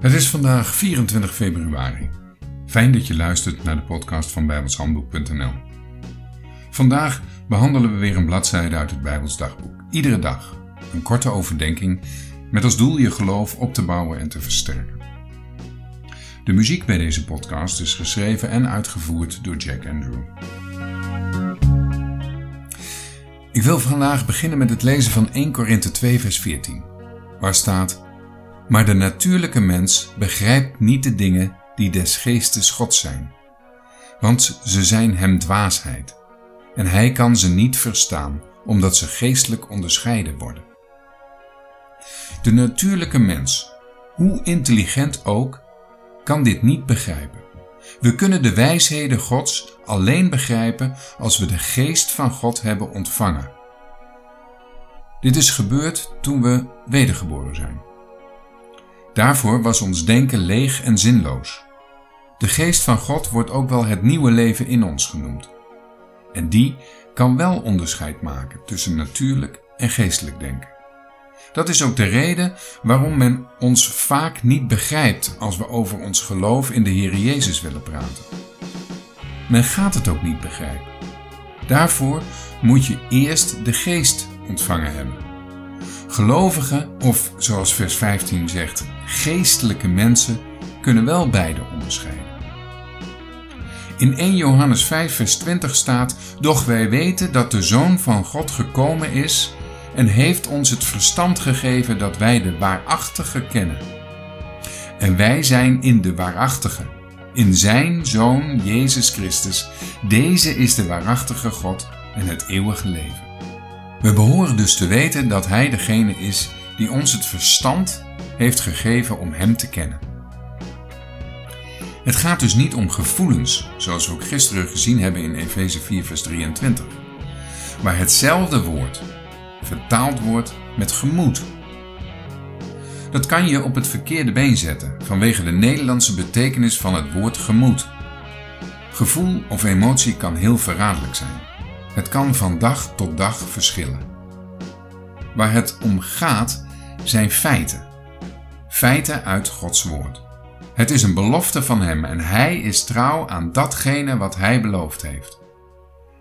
Het is vandaag 24 februari. Fijn dat je luistert naar de podcast van bijbelshandboek.nl. Vandaag behandelen we weer een bladzijde uit het Bijbels dagboek. Iedere dag een korte overdenking met als doel je geloof op te bouwen en te versterken. De muziek bij deze podcast is geschreven en uitgevoerd door Jack Andrew. Ik wil vandaag beginnen met het lezen van 1 Korinthe 2 vers 14, waar staat maar de natuurlijke mens begrijpt niet de dingen die des geestes God zijn, want ze zijn hem dwaasheid, en hij kan ze niet verstaan, omdat ze geestelijk onderscheiden worden. De natuurlijke mens, hoe intelligent ook, kan dit niet begrijpen. We kunnen de wijsheden Gods alleen begrijpen als we de geest van God hebben ontvangen. Dit is gebeurd toen we wedergeboren zijn. Daarvoor was ons denken leeg en zinloos. De geest van God wordt ook wel het nieuwe leven in ons genoemd. En die kan wel onderscheid maken tussen natuurlijk en geestelijk denken. Dat is ook de reden waarom men ons vaak niet begrijpt als we over ons geloof in de Heer Jezus willen praten. Men gaat het ook niet begrijpen. Daarvoor moet je eerst de geest ontvangen hebben. Gelovigen, of zoals vers 15 zegt, geestelijke mensen, kunnen wel beide onderscheiden. In 1 Johannes 5, vers 20 staat: Doch wij weten dat de Zoon van God gekomen is en heeft ons het verstand gegeven dat wij de waarachtige kennen. En wij zijn in de waarachtige, in Zijn Zoon Jezus Christus. Deze is de waarachtige God en het eeuwige leven. We behoren dus te weten dat Hij degene is die ons het verstand heeft gegeven om Hem te kennen. Het gaat dus niet om gevoelens, zoals we ook gisteren gezien hebben in Efeze 4, vers 23, maar hetzelfde woord vertaald wordt met gemoed. Dat kan je op het verkeerde been zetten vanwege de Nederlandse betekenis van het woord gemoed. Gevoel of emotie kan heel verraderlijk zijn. Het kan van dag tot dag verschillen. Waar het om gaat zijn feiten. Feiten uit Gods woord. Het is een belofte van Hem en Hij is trouw aan datgene wat Hij beloofd heeft.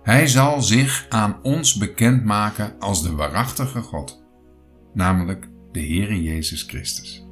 Hij zal zich aan ons bekendmaken als de waarachtige God, namelijk de Heere Jezus Christus.